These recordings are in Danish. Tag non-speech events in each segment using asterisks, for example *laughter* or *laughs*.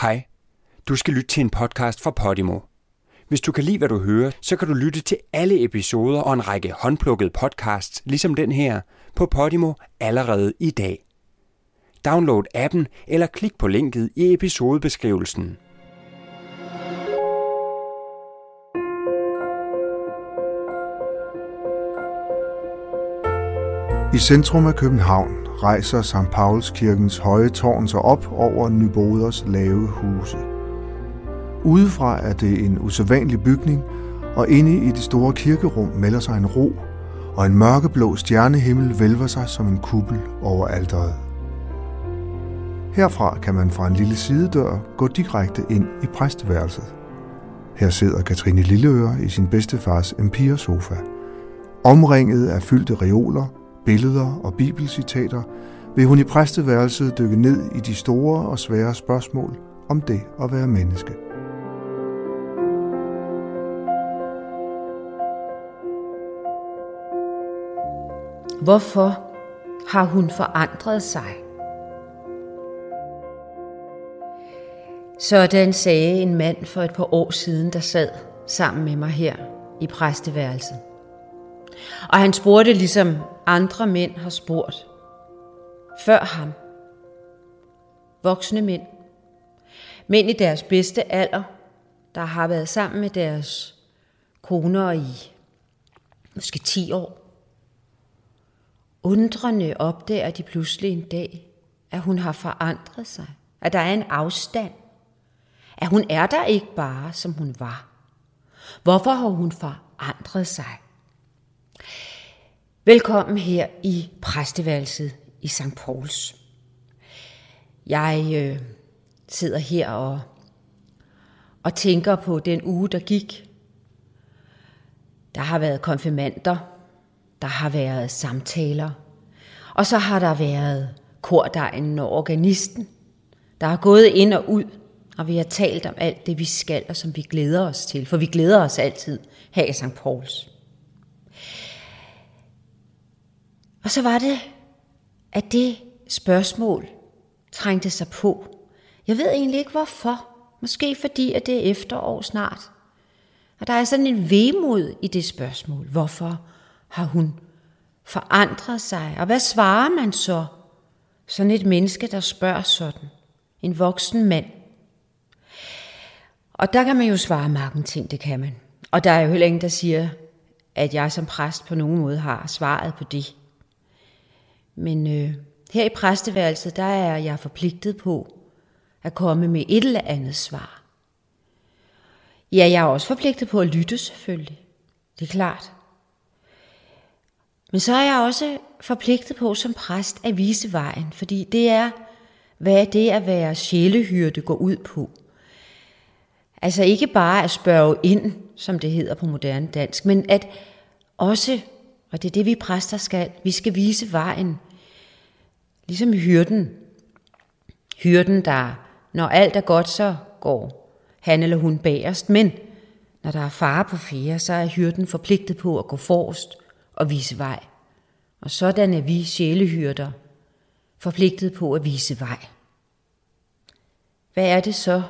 Hej. Du skal lytte til en podcast fra Podimo. Hvis du kan lide, hvad du hører, så kan du lytte til alle episoder og en række håndplukkede podcasts, ligesom den her, på Podimo allerede i dag. Download appen eller klik på linket i episodebeskrivelsen. I centrum af København rejser St. Pauls kirkens høje tårn sig op over Nyboders lave huse. Udefra er det en usædvanlig bygning, og inde i det store kirkerum melder sig en ro, og en mørkeblå stjernehimmel vælver sig som en kuppel over alteret. Herfra kan man fra en lille sidedør gå direkte ind i præsteværelset. Her sidder Katrine Lilleøre i sin bedstefars Empire-sofa. Omringet af fyldte reoler, billeder og bibelcitater, vil hun i præsteværelset dykke ned i de store og svære spørgsmål om det at være menneske. Hvorfor har hun forandret sig? Sådan sagde en mand for et par år siden, der sad sammen med mig her i præsteværelset. Og han spurgte ligesom andre mænd har spurgt. Før ham. Voksne mænd. Mænd i deres bedste alder, der har været sammen med deres koner i måske 10 år. Undrende opdager de pludselig en dag, at hun har forandret sig. At der er en afstand. At hun er der ikke bare, som hun var. Hvorfor har hun forandret sig? Velkommen her i præsteværelset i St. Pauls. Jeg øh, sidder her og, og tænker på den uge, der gik. Der har været konfirmander, der har været samtaler, og så har der været kordegnen og organisten, der har gået ind og ud, og vi har talt om alt det, vi skal, og som vi glæder os til, for vi glæder os altid her i St. Pauls. Og så var det, at det spørgsmål trængte sig på. Jeg ved egentlig ikke hvorfor. Måske fordi, at det er efterår snart. Og der er sådan en vemod i det spørgsmål. Hvorfor har hun forandret sig? Og hvad svarer man så? Sådan et menneske, der spørger sådan. En voksen mand. Og der kan man jo svare mange ting, det kan man. Og der er jo heller ingen, der siger, at jeg som præst på nogen måde har svaret på det. Men øh, her i præsteværelset, der er jeg forpligtet på at komme med et eller andet svar. Ja, jeg er også forpligtet på at lytte selvfølgelig. Det er klart. Men så er jeg også forpligtet på som præst at vise vejen, fordi det er, hvad det at være sjælehyrde går ud på. Altså ikke bare at spørge ind, som det hedder på moderne dansk, men at også, og det er det vi præster skal, vi skal vise vejen Ligesom hyrden. Hyrden, der, når alt er godt, så går han eller hun bagerst, men når der er fare på fære, så er hyrden forpligtet på at gå forrest og vise vej. Og sådan er vi sjælehyrder forpligtet på at vise vej. Hvad er det så,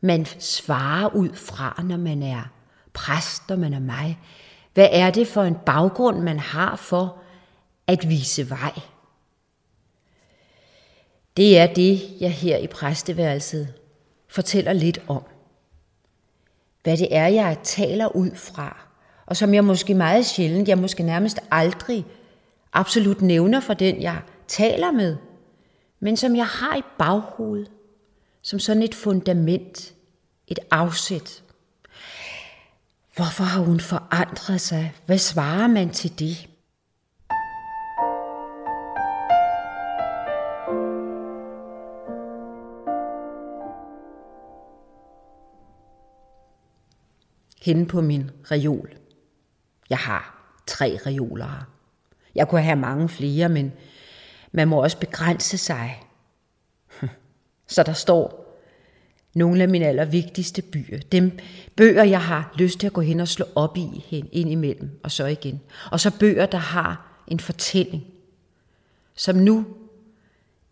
man svarer ud fra, når man er præst, og man er mig? Hvad er det for en baggrund, man har for at vise vej? Det er det, jeg her i præsteværelset fortæller lidt om. Hvad det er, jeg taler ud fra, og som jeg måske meget sjældent, jeg måske nærmest aldrig absolut nævner for den, jeg taler med, men som jeg har i baghovedet, som sådan et fundament, et afsæt. Hvorfor har hun forandret sig? Hvad svarer man til det? Henne på min reol. Jeg har tre reoler her. Jeg kunne have mange flere, men man må også begrænse sig. *laughs* Så der står nogle af mine allervigtigste bøger. Dem bøger, jeg har lyst til at gå hen og slå op i hen ind imellem, og så igen. Og så bøger, der har en fortælling. Som nu,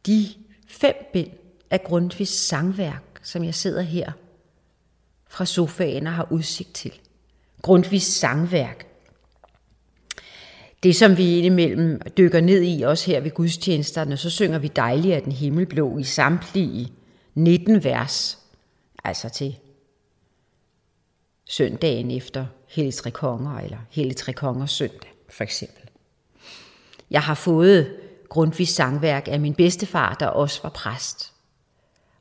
de fem bind af Grundtvigs sangværk, som jeg sidder her fra sofaen og har udsigt til. Grundtvigs sangværk. Det, som vi indimellem dykker ned i, også her ved gudstjenesterne, så synger vi dejligt af den himmelblå i samtlige 19 vers, altså til søndagen efter Hellig Tre Konger, eller Hellig Tre Kongers søndag, for eksempel. Jeg har fået Grundtvigs sangværk af min bedstefar, der også var præst.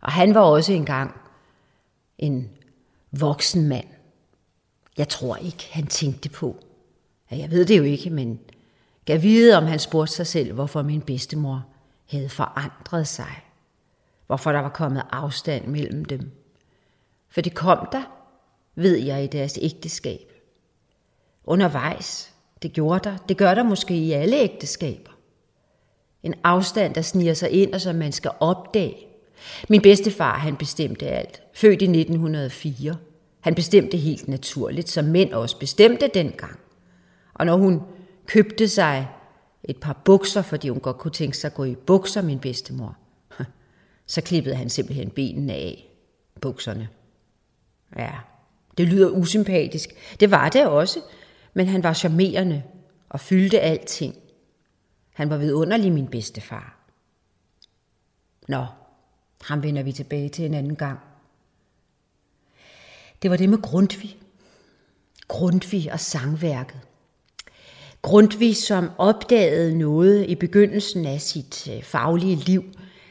Og han var også engang en voksen mand. Jeg tror ikke, han tænkte på. Ja, jeg ved det jo ikke, men gav vide, om han spurgte sig selv, hvorfor min bedstemor havde forandret sig. Hvorfor der var kommet afstand mellem dem. For det kom der, ved jeg, i deres ægteskab. Undervejs, det gjorde der. Det gør der måske i alle ægteskaber. En afstand, der sniger sig ind, og som man skal opdage. Min bedstefar, han bestemte alt. Født i 1904. Han bestemte helt naturligt, som mænd også bestemte dengang. Og når hun købte sig et par bukser, fordi hun godt kunne tænke sig at gå i bukser, min bedstemor, *laughs* så klippede han simpelthen benene af bukserne. Ja, det lyder usympatisk. Det var det også, men han var charmerende og fyldte alting. Han var vidunderlig min bedstefar. Nå, ham vender vi tilbage til en anden gang. Det var det med Grundtvig. Grundtvig og sangværket. Grundtvig, som opdagede noget i begyndelsen af sit øh, faglige liv,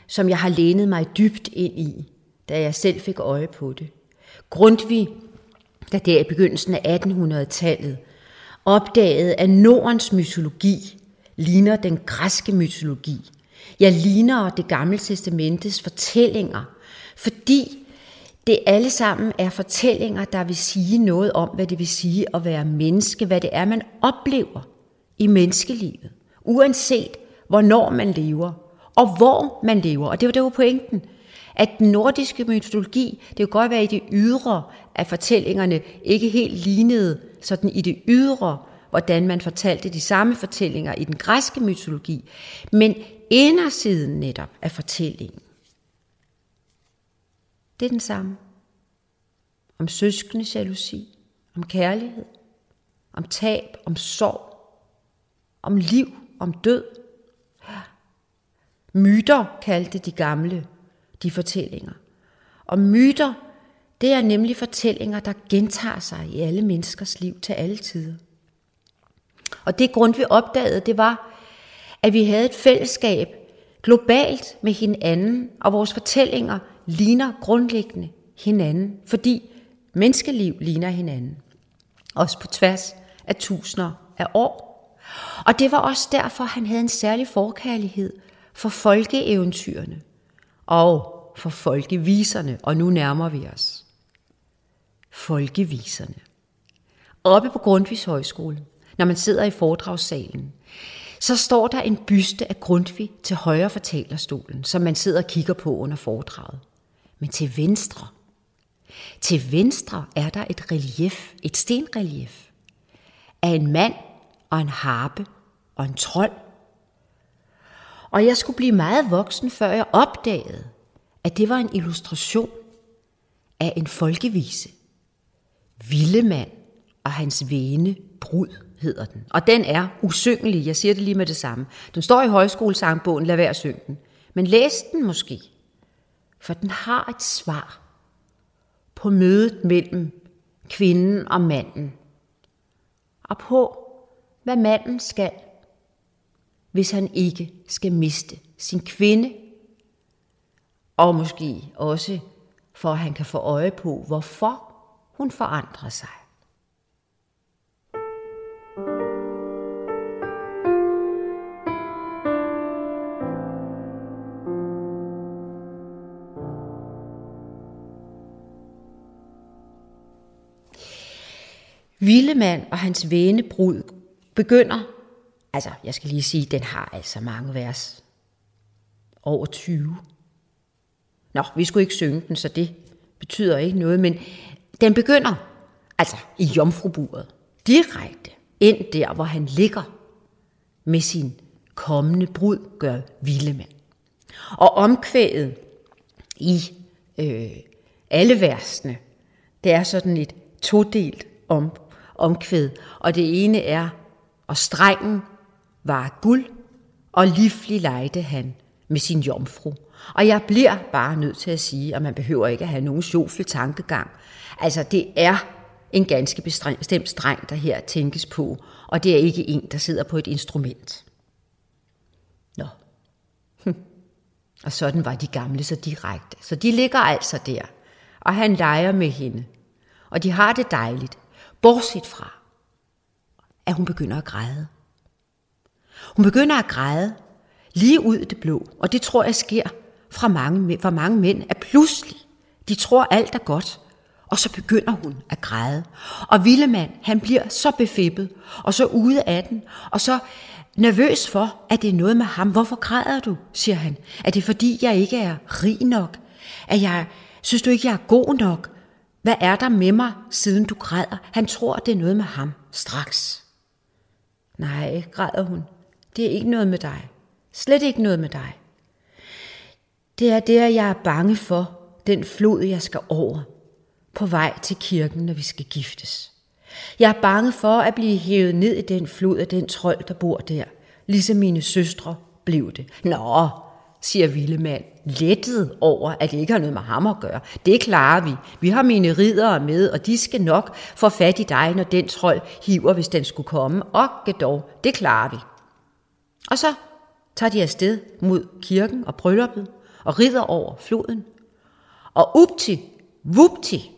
som jeg har lænet mig dybt ind i, da jeg selv fik øje på det. Grundtvig, der der i begyndelsen af 1800-tallet opdagede, at Nordens mytologi ligner den græske mytologi. Jeg ligner det gamle testamentets fortællinger, fordi det alle sammen er fortællinger, der vil sige noget om, hvad det vil sige at være menneske, hvad det er, man oplever i menneskelivet, uanset hvornår man lever, og hvor man lever. Og det var det var pointen, at den nordiske mytologi, det kunne godt være i det ydre, at fortællingerne ikke helt lignede sådan i det ydre, hvordan man fortalte de samme fortællinger i den græske mytologi, men indersiden netop af fortællingen. Det er den samme. Om søskende jalousi, om kærlighed, om tab, om sorg, om liv, om død. Myter kaldte de gamle de fortællinger. Og myter, det er nemlig fortællinger, der gentager sig i alle menneskers liv til alle tider. Og det grund, vi opdagede, det var, at vi havde et fællesskab globalt med hinanden, og vores fortællinger ligner grundlæggende hinanden, fordi menneskeliv ligner hinanden. Også på tværs af tusinder af år. Og det var også derfor, han havde en særlig forkærlighed for folkeeventyrene og for folkeviserne, og nu nærmer vi os. Folkeviserne. Oppe på Grundtvigs Højskole, når man sidder i foredragssalen, så står der en byste af Grundtvig til højre for talerstolen, som man sidder og kigger på under foredraget. Men til venstre, til venstre er der et relief, et stenrelief, af en mand og en harpe og en trold. Og jeg skulle blive meget voksen, før jeg opdagede, at det var en illustration af en folkevise. Villemand og hans vene brud hedder den. Og den er usyngelig, jeg siger det lige med det samme. Den står i højskolesangbogen, lad være at synge den. Men læs den måske, for den har et svar på mødet mellem kvinden og manden. Og på, hvad manden skal, hvis han ikke skal miste sin kvinde. Og måske også for at han kan få øje på, hvorfor hun forandrer sig. Villemand og hans venebrud begynder, altså jeg skal lige sige, den har altså mange vers. Over 20. Nå, vi skulle ikke synge den, så det betyder ikke noget, men den begynder altså i jomfruburet, direkte ind der, hvor han ligger med sin kommende brud, gør Villemand. Og omkvædet i øh, alle versene, det er sådan et todelt om, omkvæd, og det ene er, og strengen var guld, og livlig lejte han med sin jomfru. Og jeg bliver bare nødt til at sige, at man behøver ikke at have nogen sjofel tankegang. Altså, det er en ganske bestemt streng, der her tænkes på, og det er ikke en, der sidder på et instrument. Nå. *laughs* Og sådan var de gamle så direkte. Så de ligger altså der, og han leger med hende. Og de har det dejligt, bortset fra, at hun begynder at græde. Hun begynder at græde lige ud i det blå, og det tror jeg sker fra mange, fra mange mænd, at pludselig, de tror alt er godt, og så begynder hun at græde. Og Villemand, han bliver så befippet, og så ude af den, og så nervøs for, at det er noget med ham. Hvorfor græder du, siger han. Er det fordi, jeg ikke er rig nok? At jeg, synes du ikke, jeg er god nok? Hvad er der med mig, siden du græder? Han tror, det er noget med ham straks. Nej, græder hun. Det er ikke noget med dig. Slet ikke noget med dig. Det er det, jeg er bange for, den flod, jeg skal over, på vej til kirken, når vi skal giftes. Jeg er bange for at blive hævet ned i den flod af den trold, der bor der, ligesom mine søstre blev det. Nå, siger Villemand, lettet over, at det ikke har noget med ham at gøre. Det klarer vi. Vi har mine ridere med, og de skal nok få fat i dig, når den trold hiver, hvis den skulle komme. Og dog, det klarer vi. Og så tager de afsted mod kirken og brylluppet og rider over floden. Og upti, vupti,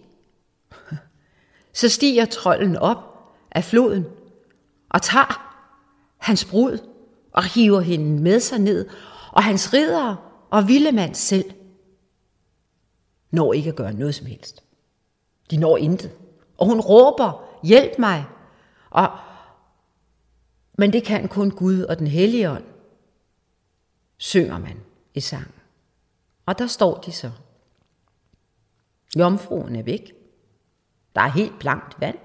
så stiger trolden op af floden og tager hans brud og hiver hende med sig ned, og hans ridere og Villemand selv når ikke at gøre noget som helst. De når intet. Og hun råber, hjælp mig. Og, men det kan kun Gud og den hellige ånd, synger man i sangen. Og der står de så. Jomfruen er væk. Der er helt blankt vand.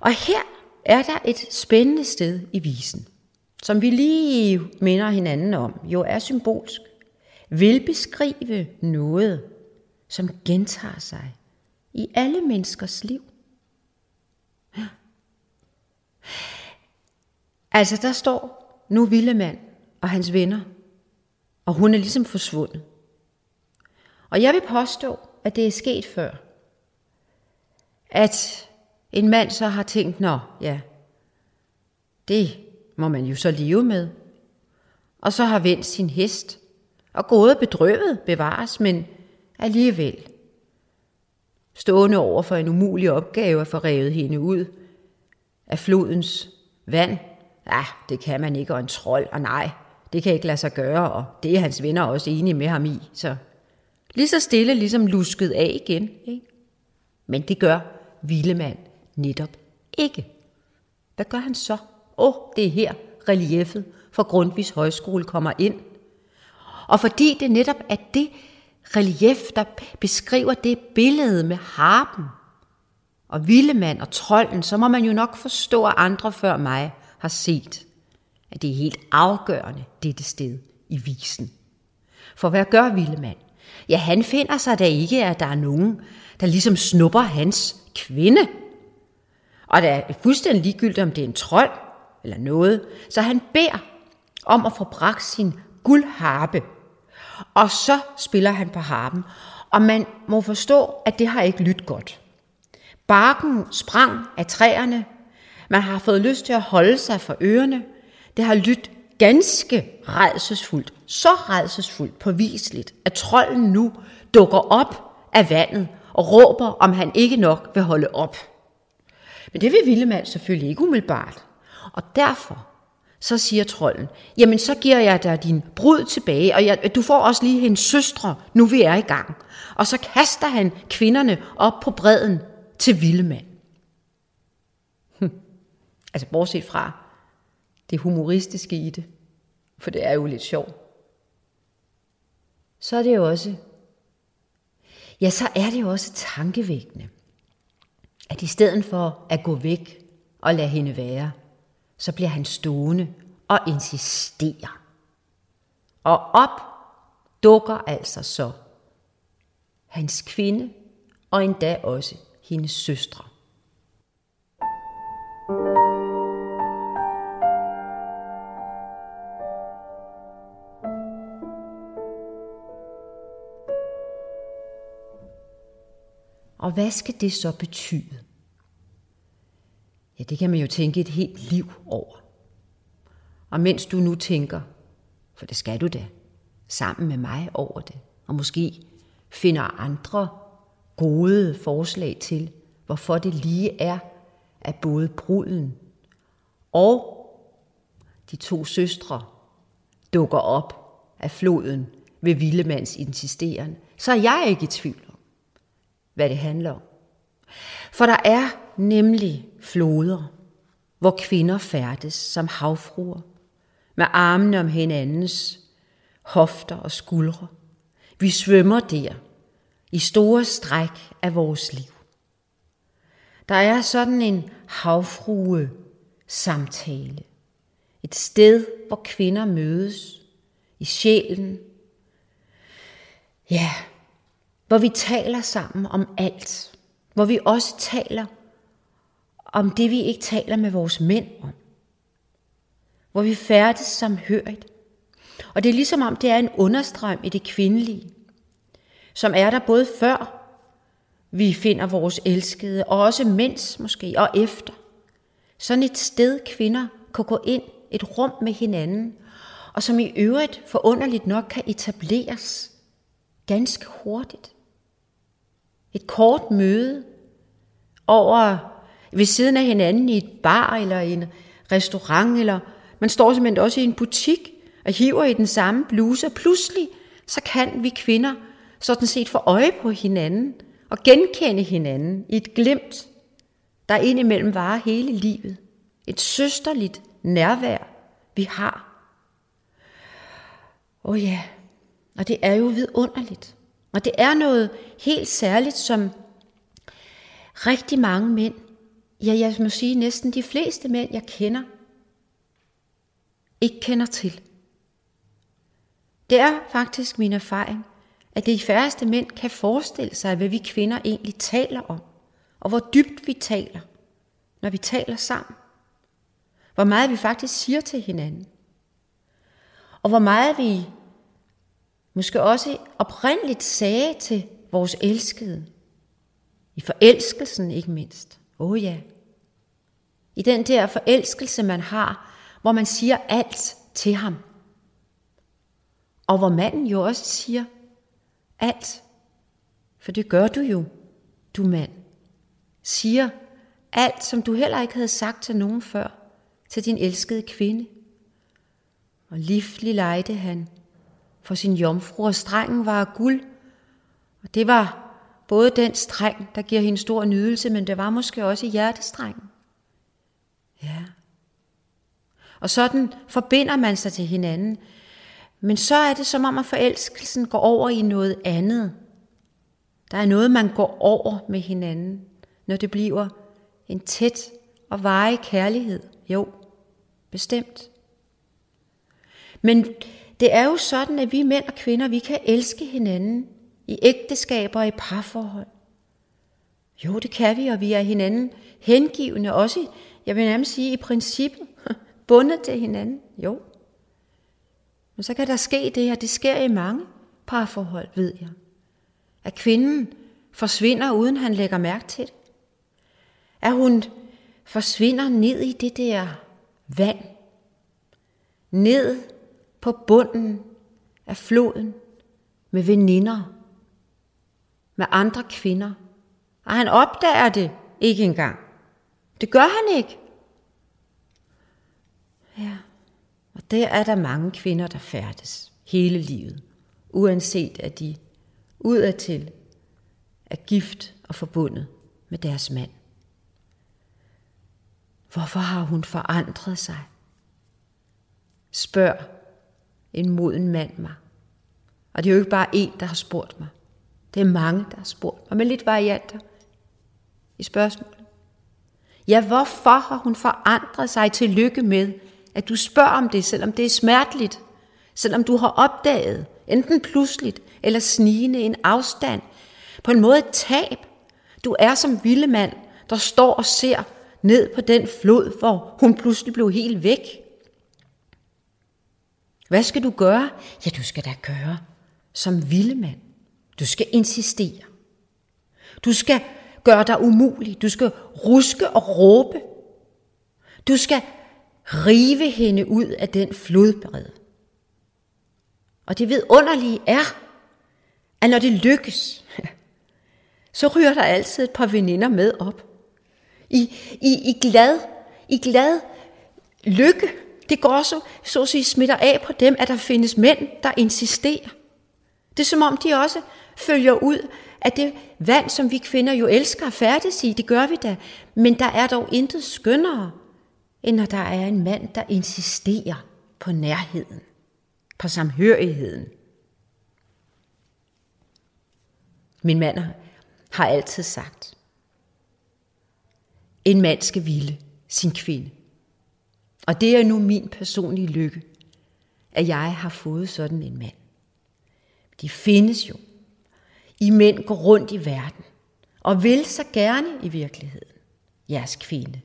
Og her er der et spændende sted i visen, som vi lige minder hinanden om, jo er symbolsk, vil beskrive noget, som gentager sig i alle menneskers liv. Altså der står nu Villemand og hans venner, og hun er ligesom forsvundet. Og jeg vil påstå, at det er sket før. At en mand så har tænkt, nå ja, det må man jo så leve med. Og så har vendt sin hest og gået bedrøvet bevares, men alligevel stående over for en umulig opgave at få revet hende ud af flodens vand. Ja, det kan man ikke, og en trold, og nej, det kan ikke lade sig gøre, og det er hans venner også enige med ham i, så Lige så stille ligesom lusket af igen. Ikke? Men det gør Villemand netop ikke. Hvad gør han så? Åh, det er her reliefet for Grundtvigs Højskole kommer ind. Og fordi det netop er det relief, der beskriver det billede med harpen og vildemand og trolden, så må man jo nok forstå, at andre før mig har set, at det er helt afgørende dette sted i visen. For hvad gør vildemand? Ja, han finder sig da ikke, at der er nogen, der ligesom snupper hans kvinde. Og det er fuldstændig ligegyldigt, om det er en trold eller noget. Så han beder om at få bragt sin guldharpe. Og så spiller han på harpen. Og man må forstå, at det har ikke lyttet godt. Barken sprang af træerne. Man har fået lyst til at holde sig for ørerne. Det har lyttet ganske redselsfuldt, så redselsfuldt påviseligt, at trolden nu dukker op af vandet og råber, om han ikke nok vil holde op. Men det vil Villemand selvfølgelig ikke umiddelbart. Og derfor så siger trolden, jamen så giver jeg dig din brud tilbage, og jeg, du får også lige hendes søstre, nu vi er i gang. Og så kaster han kvinderne op på bredden til Vildemand. Hm. Altså bortset fra, det humoristiske i det, for det er jo lidt sjovt. Så er det jo også, ja, så er det jo også tankevækkende, at i stedet for at gå væk og lade hende være, så bliver han stående og insisterer. Og op dukker altså så hans kvinde og endda også hendes søstre. Og hvad skal det så betyde? Ja, det kan man jo tænke et helt liv over. Og mens du nu tænker, for det skal du da, sammen med mig over det, og måske finder andre gode forslag til, hvorfor det lige er, at både bruden og de to søstre dukker op af floden ved Villemands insisteren, så er jeg ikke i tvivl om, hvad det handler om. For der er nemlig floder, hvor kvinder færdes som havfruer, med armene om hinandens hofter og skuldre. Vi svømmer der, i store stræk af vores liv. Der er sådan en havfrue samtale. Et sted, hvor kvinder mødes i sjælen. Ja, hvor vi taler sammen om alt. Hvor vi også taler om det, vi ikke taler med vores mænd om. Hvor vi færdes samhørigt. Og det er ligesom om, det er en understrøm i det kvindelige, som er der både før vi finder vores elskede, og også mens måske, og efter. Sådan et sted, kvinder kan gå ind, et rum med hinanden, og som i øvrigt forunderligt nok kan etableres ganske hurtigt. Et kort møde over ved siden af hinanden i et bar eller en restaurant, eller man står simpelthen også i en butik og hiver i den samme bluse, og pludselig så kan vi kvinder sådan set få øje på hinanden og genkende hinanden i et glimt, der indimellem varer hele livet. Et søsterligt nærvær, vi har. Åh oh ja, og det er jo vidunderligt. Og det er noget helt særligt, som rigtig mange mænd, ja jeg må sige næsten de fleste mænd, jeg kender, ikke kender til. Det er faktisk min erfaring, at de færreste mænd kan forestille sig, hvad vi kvinder egentlig taler om, og hvor dybt vi taler, når vi taler sammen. Hvor meget vi faktisk siger til hinanden. Og hvor meget vi måske også oprindeligt sagde til vores elskede. I forelskelsen ikke mindst. Åh oh ja. I den der forelskelse, man har, hvor man siger alt til ham. Og hvor manden jo også siger, alt. For det gør du jo, du mand. Siger alt, som du heller ikke havde sagt til nogen før, til din elskede kvinde. Og livlig lejte han for sin jomfru, og strengen var af guld. Og det var både den streng, der giver hende stor nydelse, men det var måske også hjertestrengen. Ja. Og sådan forbinder man sig til hinanden men så er det som om, at forelskelsen går over i noget andet. Der er noget, man går over med hinanden, når det bliver en tæt og varig kærlighed. Jo, bestemt. Men det er jo sådan, at vi mænd og kvinder, vi kan elske hinanden i ægteskaber og i parforhold. Jo, det kan vi, og vi er hinanden hengivende, også, jeg vil nærmest sige, i princippet, *laughs* bundet til hinanden. Jo. Men så kan der ske det, her, det sker i mange parforhold, ved jeg. At kvinden forsvinder, uden han lægger mærke til det. At hun forsvinder ned i det der vand. Ned på bunden af floden med veninder, med andre kvinder. Og han opdager det ikke engang. Det gør han ikke. Ja. Og der er der mange kvinder, der færdes hele livet, uanset at de udadtil er gift og forbundet med deres mand. Hvorfor har hun forandret sig? Spørg en moden mand mig. Og det er jo ikke bare en, der har spurgt mig. Det er mange, der har spurgt mig, med lidt varianter i spørgsmålet. Ja, hvorfor har hun forandret sig til lykke med, at du spørger om det, selvom det er smerteligt, selvom du har opdaget, enten pludseligt eller snigende, en afstand På en måde et tab. Du er som vilde mand, der står og ser ned på den flod, hvor hun pludselig blev helt væk. Hvad skal du gøre? Ja, du skal da gøre som vilde mand. Du skal insistere. Du skal gøre dig umulig. Du skal ruske og råbe. Du skal rive hende ud af den flodbred. Og det vidunderlige er, at når det lykkes, så ryger der altid et par veninder med op. I, i, i glad, i glad lykke. Det går så, så at sige, smitter af på dem, at der findes mænd, der insisterer. Det er som om, de også følger ud af det vand, som vi kvinder jo elsker at færdes i. Det gør vi da. Men der er dog intet skønnere, end når der er en mand, der insisterer på nærheden, på samhørigheden. Min mand har altid sagt, en mand skal ville sin kvinde. Og det er nu min personlige lykke, at jeg har fået sådan en mand. De findes jo. I mænd går rundt i verden og vil så gerne i virkeligheden jeres kvinde.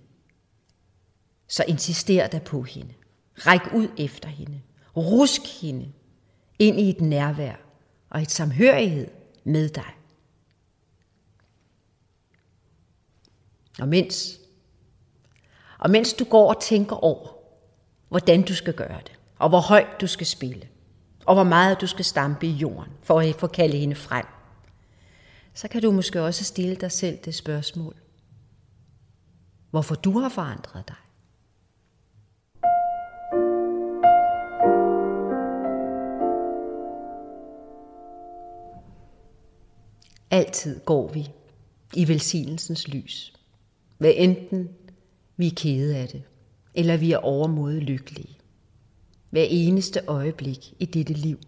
Så insister der på hende. Ræk ud efter hende. Rusk hende ind i et nærvær og et samhørighed med dig. Og mens, og mens du går og tænker over, hvordan du skal gøre det, og hvor højt du skal spille, og hvor meget du skal stampe i jorden, for at få kalde hende frem, så kan du måske også stille dig selv det spørgsmål, hvorfor du har forandret dig. Altid går vi i velsignelsens lys. Hvad enten vi er kede af det, eller vi er overmodet lykkelige. Hver eneste øjeblik i dette liv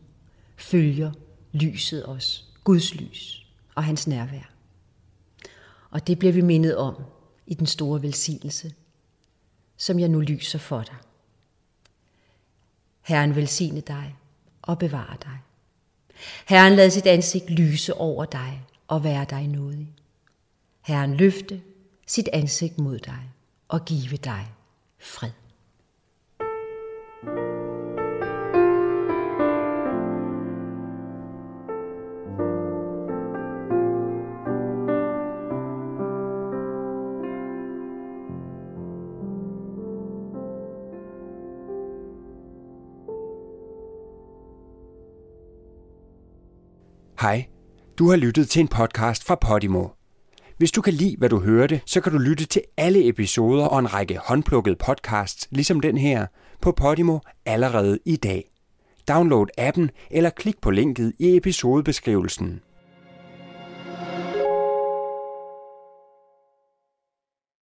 følger lyset os, Guds lys og hans nærvær. Og det bliver vi mindet om i den store velsignelse, som jeg nu lyser for dig. Herren velsigne dig og bevare dig. Herren lad sit ansigt lyse over dig og være dig nådig. Herren løfte sit ansigt mod dig og give dig fred. Hej, du har lyttet til en podcast fra Podimo. Hvis du kan lide, hvad du hørte, så kan du lytte til alle episoder og en række håndplukkede podcasts, ligesom den her, på Podimo allerede i dag. Download appen eller klik på linket i episodebeskrivelsen.